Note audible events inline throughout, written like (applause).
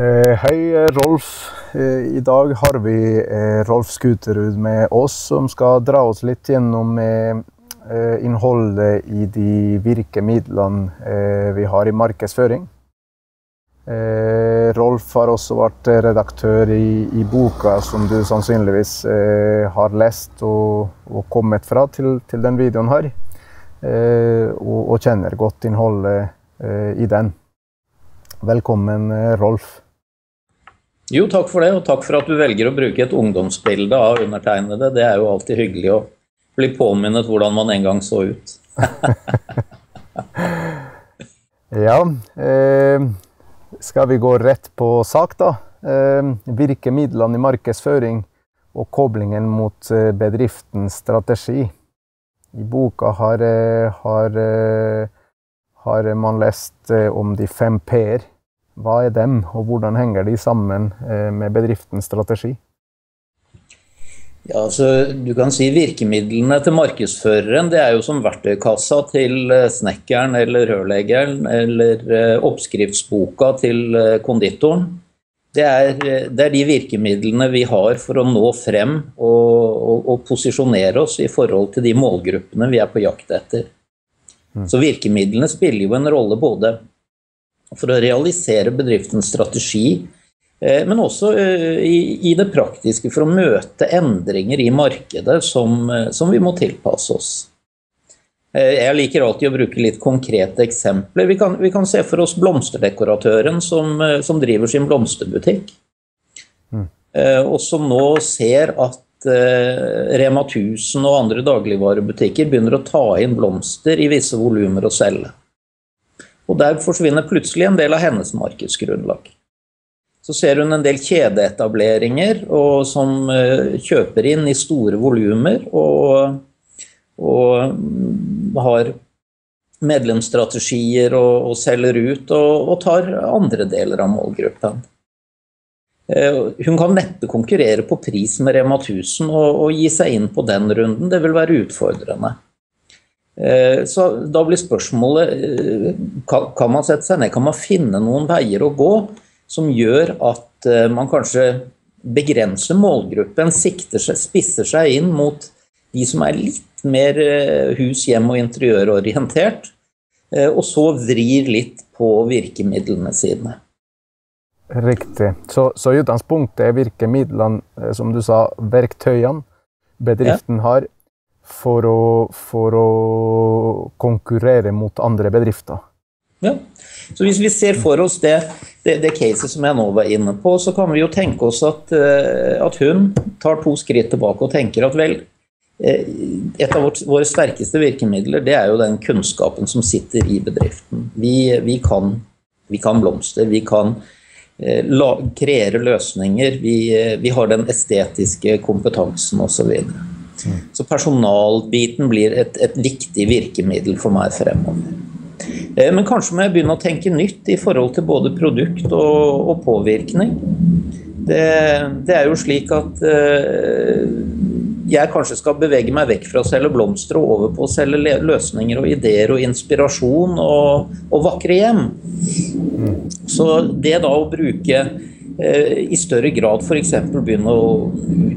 Eh, hei, Rolf. Eh, I dag har vi eh, Rolf Skuterud med oss, som skal dra oss litt gjennom innholdet i de virkemidlene vi har i markedsføring. Rolf har også vært redaktør i, i boka som du sannsynligvis har lest og, og kommet fra til, til den videoen her, og, og kjenner godt innholdet i den. Velkommen, Rolf. Jo, takk for det, og takk for at du velger å bruke et ungdomsbilde av undertegnede. Det er jo alltid hyggelig å bli påminnet hvordan man en gang så ut. (laughs) ja, eh, skal vi gå rett på sak, da? Eh, virkemidlene i markedsføring og koblingen mot eh, bedriftens strategi. I boka har, eh, har, eh, har man lest om de fem p-er hva er den, og hvordan henger de sammen eh, med bedriftens strategi? Ja, altså, du kan si Virkemidlene til markedsføreren det er jo som verktøykassa til eh, snekkeren eller rørleggeren eller eh, oppskriftsboka til konditoren. Det er, det er, de virkemidlene vi har for å nå frem og, og, og, posisjonere oss i forhold til de målgruppene vi er på jakt etter. Mm. Så virkemidlene spiller jo en rolle både for å realisere bedriftens strategi, eh, men også eh, i det praktiske for å møte endringer i markedet som, eh, som vi må tilpasse oss. Jeg liker alltid å bruke litt konkrete eksempler. Vi kan, vi kan se for oss blomsterdekoratøren som, som driver sin blomsterbutikk, mm. og som nå ser at Rema 1000 og andre dagligvarebutikker begynner å ta inn blomster i visse volumer og selge. Og der forsvinner plutselig en del av hennes markedsgrunnlag. Så ser hun en del kjedeetableringer og, som uh, kjøper inn i store volumer og, og, har medlemsstrategier og, og selger ut og, tar andre deler av målgruppen. Uh, hun kan neppe konkurrere på pris med Rema 1000 og, gi seg inn på den runden. Det vil være utfordrende. Eh, så da blir spørsmålet eh, kan man sette seg ned, kan man finne noen veier å gå som gjør at eh, man kanskje begrenser målgruppen, sikter seg, spisser seg inn mot de som er litt mer hus, hjem og interiørorientert, og så vrir litt på virkemidlene sine. Riktig. Så, så utgangspunktet er virkemidlene, som du sa, verktøyene bedriften ja. har for å, for å konkurrere mot andre bedrifter. Ja, så Hvis vi ser for oss det, det, det, caset som jeg nå var inne på, så kan vi jo tenke oss at, eh, at hun tar to skritt tilbake og tenker at vel, eh, et av våre sterkeste virkemidler det er jo den kunnskapen som sitter i bedriften. Vi, vi, kan, vi kan, blomster, vi kan eh, la, kreere løsninger, vi, vi har den estetiske kompetansen osv. Mm. Så personalbiten blir et, et, viktig virkemiddel for meg fremover. Eh, men kanskje må jeg begynne å tenke nytt i forhold til både produkt og, og påvirkning. Det, det, er jo slik at eh, jeg kanskje skal bevege meg vekk fra å selge blomster og over på å selge løsninger og ideer og inspirasjon og, og vakre hjem. Mm. Så det da å bruke i større grad f.eks. begynne å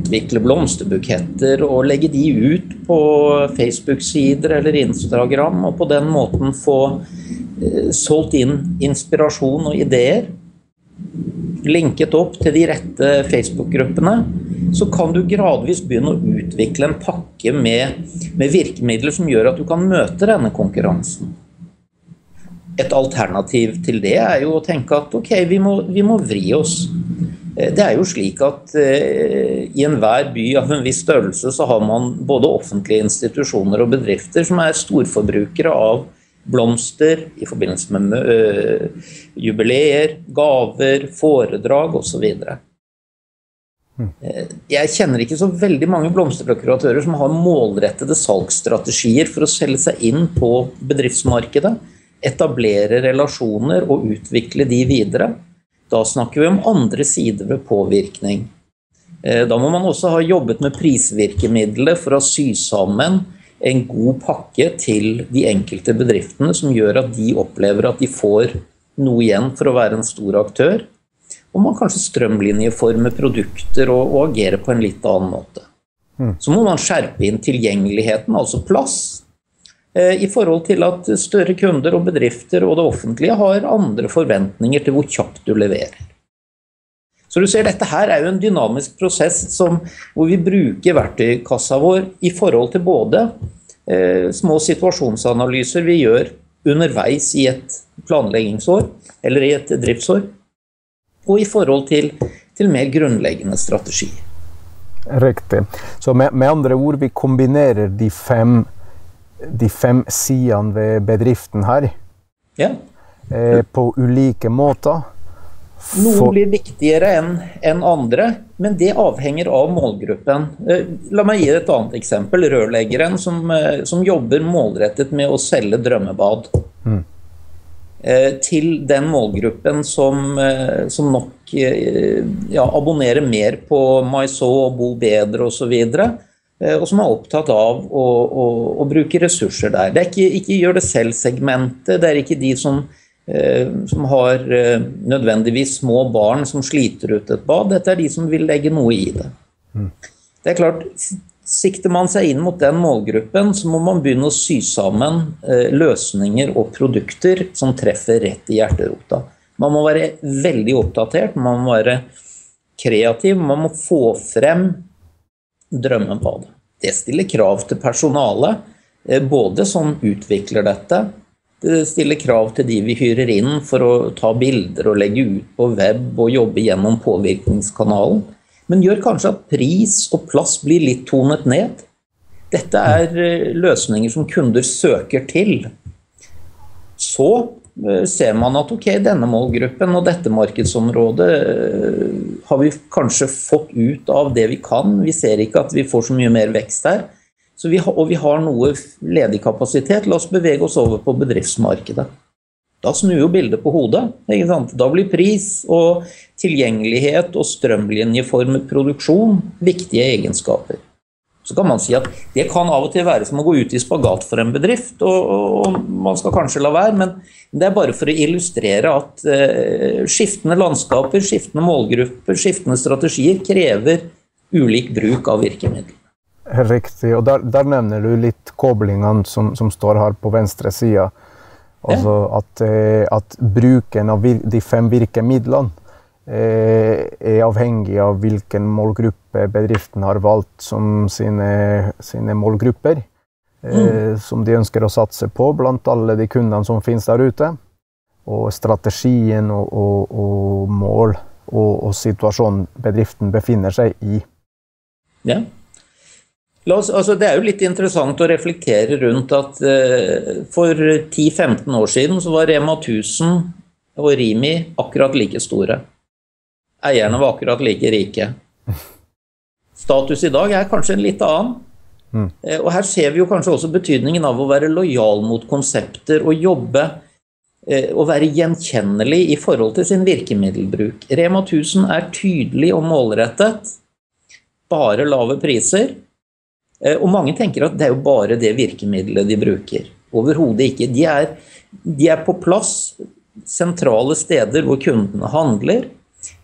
utvikle blomsterbuketter og legge de ut på Facebook-sider eller Instagram, og på den måten få eh, solgt inn inspirasjon og ideer. Linket opp til de rette Facebook-gruppene. Så kan du gradvis begynne å utvikle en pakke med, med virkemidler som gjør at du kan møte denne konkurransen. Et alternativ til det er jo å tenke at ok, vi må, vi må vri oss. Eh, det er jo slik at eh, i enhver by av en viss størrelse så har man både offentlige institusjoner og bedrifter som er storforbrukere av blomster i forbindelse med uh, jubileer, gaver, foredrag osv. Uh, jeg kjenner ikke så veldig mange blomsterprokuratører som har målrettede salgsstrategier for å selge seg inn på bedriftsmarkedet etablere relasjoner og utvikle de videre. Da snakker vi om andre sider ved påvirkning. Eh, da må man også ha jobbet med prisvirkemidler for å sy sammen en god pakke til de enkelte bedriftene, som gjør at de opplever at de får noe igjen for å være en stor aktør. og man kanskje strømlinjeformer produkter og, og agerer på en litt annen måte. Mm. Så må man skjerpe inn tilgjengeligheten, altså plass, i forhold til at større kunder og bedrifter og det offentlige har andre forventninger til hvor kjapt du leverer. Så du ser, Dette her er jo en dynamisk prosess som, hvor vi bruker verktøykassa vår i forhold til både eh, små situasjonsanalyser vi gjør underveis i et planleggingsår eller i et driftsår, og i forhold til, til mer grunnleggende strategi. Riktig. Så med, med, andre ord, vi kombinerer de fem, de fem sidene ved bedriften her ja. eh, på ulike måter. Noen blir viktigere enn en andre, men det avhenger av målgruppen. Eh, la meg gi et annet eksempel. Rørleggeren som, eh, som jobber målrettet med å selge drømmebad. Mm. Eh, til den målgruppen som, som nok ja, abonnerer mer på MySo og Bo bedre osv. Og, og som er opptatt av å, å, å bruke ressurser der. Det er ikke, ikke gjør det selv-segmentet. Det er ikke de som, som har nødvendigvis små barn som sliter ut et bad. Dette er de som vil legge noe i det. Mm. Det er klart, Sikter man seg inn mot den målgruppen, så må man begynne å sy sammen eh, løsninger og produkter som treffer rett i hjerterota. Man må være veldig oppdatert, man må være kreativ, man må få frem drømmen på det. Det stiller krav til personalet, eh, både som utvikler dette, det stiller krav til de vi hyrer inn for å ta bilder og legge ut på web og jobbe gjennom påvirkningskanalen men gjør kanskje at pris og plass blir litt tonet ned. Dette er eh, løsninger som kunder søker til. Så ser man at ok, denne målgruppen og dette markedsområdet eh, har vi kanskje fått ut av det vi kan. Vi ser ikke at vi får så mye mer vekst her. Vi har, og vi har noe ledig kapasitet. La oss bevege oss over på bedriftsmarkedet. Da snur jo bildet på hodet. Da blir pris og tilgjengelighet og strømlinjeformet produksjon viktige egenskaper. Så kan man si at Det kan av og til være som å gå ut i spagat for en bedrift, og, og man skal kanskje la være, men det er bare for å illustrere at eh, skiftende landskaper, skiftende målgrupper, skiftende strategier krever ulik bruk av virkemidler. Riktig, og der, der nevner du litt koblingene som, som står her på venstre side. Altså at, eh, at, bruken av de fem virkemidlene er avhengig av hvilken målgruppe bedriften har valgt som sine, sine målgrupper. Eh, mm. Som de ønsker å satse på blant alle de kundene som finnes der ute. Og strategien og, og, og mål og, og situasjonen bedriften befinner seg i. Ja. Oss, altså det er jo litt interessant å reflektere rundt at eh, for 10-15 år siden så var Rema 1000 og Rimi akkurat like store. Eierne var akkurat like rike. Status i dag er kanskje en litt annen. Mm. Uh, og her ser vi jo kanskje også betydningen av å være lojal mot konsepter og jobbe uh, og være gjenkjennelig i forhold til sin virkemiddelbruk. Rema 1000 er tydelig og målrettet. Bare lave priser Eh, og mange tenker at det er jo bare det virkemidlet de bruker. Overhodet ikke. De er, de er, på plass sentrale steder hvor kundene handler.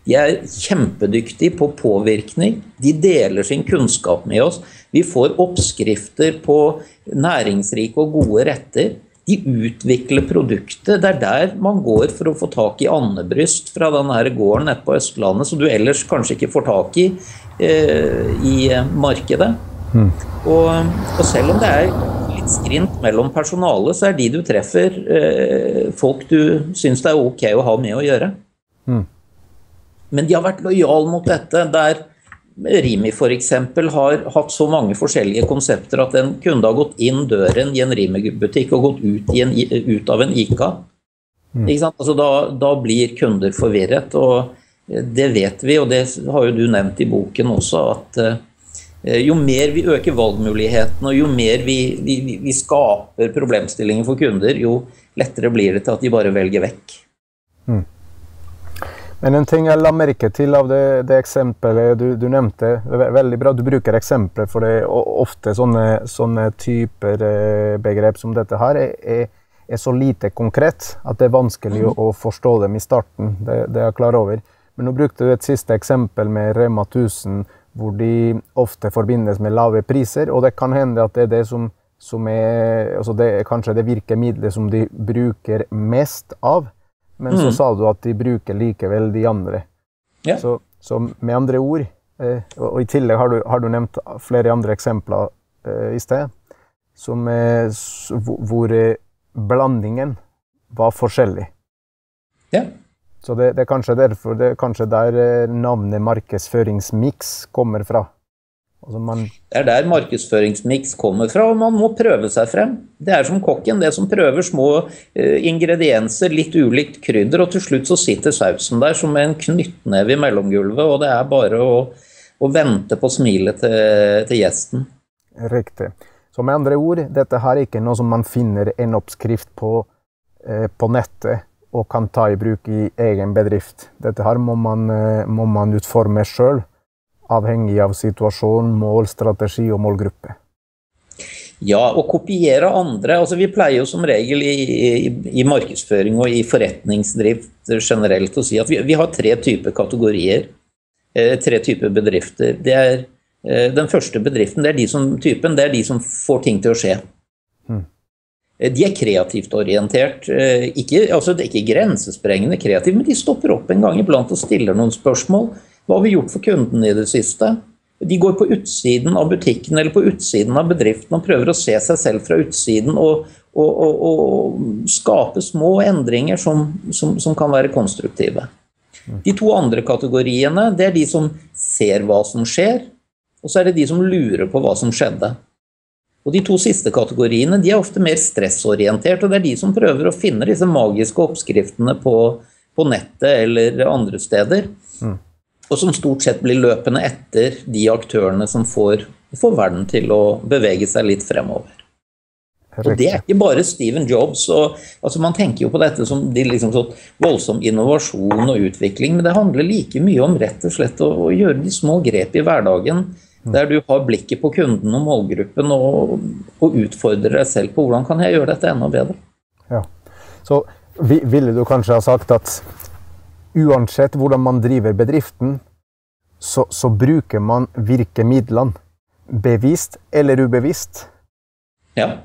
De er kjempedyktige på påvirkning. De deler sin kunnskap med oss. Vi får oppskrifter på næringsrike og gode retter. De utvikler produktet. Det er der man går for å få tak i andebryst fra denne gården nede på Østlandet, som du ellers kanskje ikke får tak i eh, i markedet. Mm. Og, og, selv om det er litt skrint mellom personalet, så er de du treffer, eh, folk du syns det er ok å ha med å gjøre. Mm. Men de har vært lojale mot dette. der Rimi f.eks. har hatt så mange forskjellige konsepter at en kunde har gått inn døren i en Rimi-butikk og gått ut, en, ut, av en Ica. Mm. Altså da, da, blir kunder forvirret, og det vet vi, og det har jo du nevnt i boken også, at eh, Eh, jo mer vi øker valgmulighetene og jo mer vi, vi, vi, skaper problemstillinger for kunder, jo lettere blir det til at de bare velger vekk. Mm. Men en ting jeg la merke til av det, det eksempelet du, du, nevnte Veldig bra du bruker eksempler, for det er ofte sånne, sånne typer eh, begrep som dette her er, er, så lite konkret at det er vanskelig mm. å, å forstå dem i starten. Det, det er jeg klar over. Men nå brukte du et siste eksempel med Rema 1000, hvor de ofte forbindes med lave priser. Og det kan hende at det er det som, som er altså det er kanskje det virkemidlet som de bruker mest av. Men mm. så sa du at de bruker likevel de andre. Ja. Så, så, med andre ord, eh, og, i tillegg har du, har du nevnt flere andre eksempler eh, i sted, som, eh, hvor eh, blandingen var forskjellig. Ja. Så det, det, er kanskje derfor det er kanskje der eh, navnet markedsføringsmiks kommer fra. Altså man det er der markedsføringsmiks kommer fra, og man må prøve seg frem. Det er som kokken, det som prøver små uh, ingredienser, litt ulikt krydder, og til slutt så sitter sausen der som en knyttneve i mellomgulvet, og det er bare å, å vente på smilet til, til, gjesten. Riktig. Så med andre ord, dette her er ikke noe som man finner en oppskrift på, eh, på nettet og kan ta i bruk i egen bedrift. Dette her må man, eh, må man utforme sjøl, avhengig av situasjon, mål, strategi og målgruppe. Ja, å kopiere andre. altså Vi pleier jo som regel i, i, i markedsføring og i forretningsdrift generelt å si at vi, vi har tre typer kategorier. Eh, tre typer bedrifter. Det er, eh, den første bedriften, det er de som, typen, det er de som får ting til å skje. Hmm. Eh, de er kreativt orientert. Eh, ikke, altså det er ikke grensesprengende kreative, men de stopper opp en gang iblant og stiller noen spørsmål. Hva har vi gjort for kunden i det siste? De går på utsiden av butikken eller på utsiden av bedriften og prøver å se seg selv fra utsiden og, og, og, og skape små endringer som, som, som, kan være konstruktive. De to andre kategoriene det er de som ser hva som skjer, og så er det de som lurer på hva som skjedde. Og De to siste kategoriene de er ofte mer stressorientert, og det er de som prøver å finne disse magiske oppskriftene på, på nettet eller andre steder. Mm. Og som stort sett blir løpende etter de aktørene som får, får verden til å bevege seg litt fremover. Og Det er ikke bare Steven Jobs. Og, altså man tenker jo på dette som de liksom sånn voldsom innovasjon og utvikling, men det handler like mye om rett og slett å, å gjøre de små grep i hverdagen Mm. Der du har blikket på kunden og målgruppen og, og utfordrer deg selv på hvordan kan jeg gjøre dette enda bedre. Ja. Så ville du kanskje ha sagt at uansett hvordan man driver bedriften, så, så bruker man virkemidlene bevisst eller ubevisst? Ja.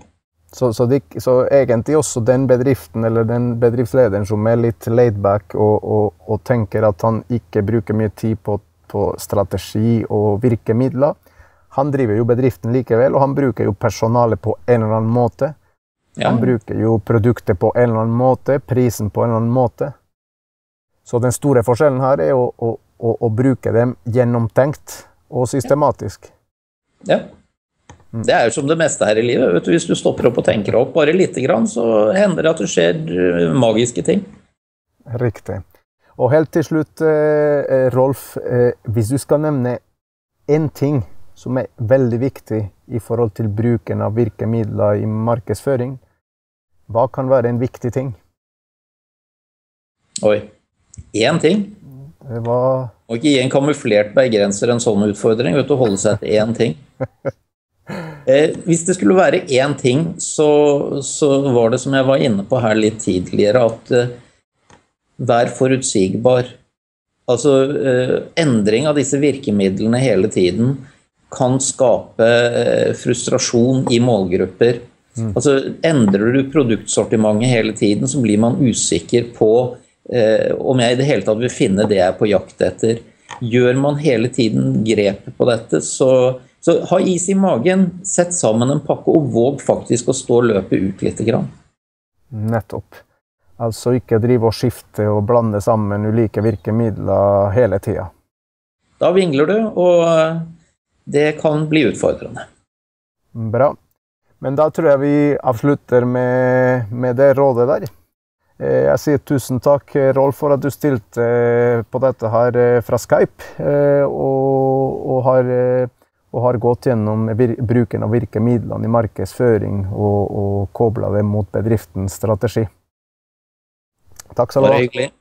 Så, så, de, så, egentlig også den bedriften eller den bedriftslederen som er litt laidback og, og, og tenker at han ikke bruker mye tid på på strategi og virkemidler. Han driver jo bedriften likevel, og han bruker jo personalet på en eller annen måte. Ja. Han bruker jo produktet på en eller annen måte, prisen på en eller annen måte. Så den store forskjellen her er å, å, å, å bruke dem gjennomtenkt og systematisk. Ja. Det er jo som det meste her i livet. Hvis du stopper opp og tenker opp bare lite grann, så hender det at det skjer eh, magiske ting. Riktig. Og helt til slutt, eh, eh, Rolf, hvis du skal nevne én ting som er veldig viktig i forhold til bruken av virkemidler i markedsføring, hva kan være en viktig ting? Oi. Én ting? Det var Må ikke gi en kamuflert bergenser en sånn utfordring. Vet du, holde seg til én ting. (laughs) Eh, hvis det skulle være én ting, så, så, var det som jeg var inne på her litt tidligere, at eh, Vær forutsigbar. Altså eh, endring av disse virkemidlene hele tiden kan skape eh, frustrasjon i målgrupper. Mm. Altså Endrer du produktsortimentet hele tiden, så blir man usikker på om jeg i det hele tatt vil finne det jeg er på jakt etter. Gjør man hele tiden grep på dette, så, så ha is i magen, sett sammen en pakke og våg faktisk å stå løpet ut litt. Grann. Nettopp. Altså ikke drive og skifte og blande sammen ulike virkemidler hele tida. Da vingler du, og det kan bli utfordrende. Bra. Men da tror jeg vi avslutter med, med det rådet der. Eh, jeg sier tusen takk, Rolf, for at du stilte på dette her eh, fra Skype. Eh, og, og, har, og har, gått gjennom bruken av virkemidlene i markedsføring og, og kobla det mot bedriftens strategi. Takk skal du ha. Bare hyggelig.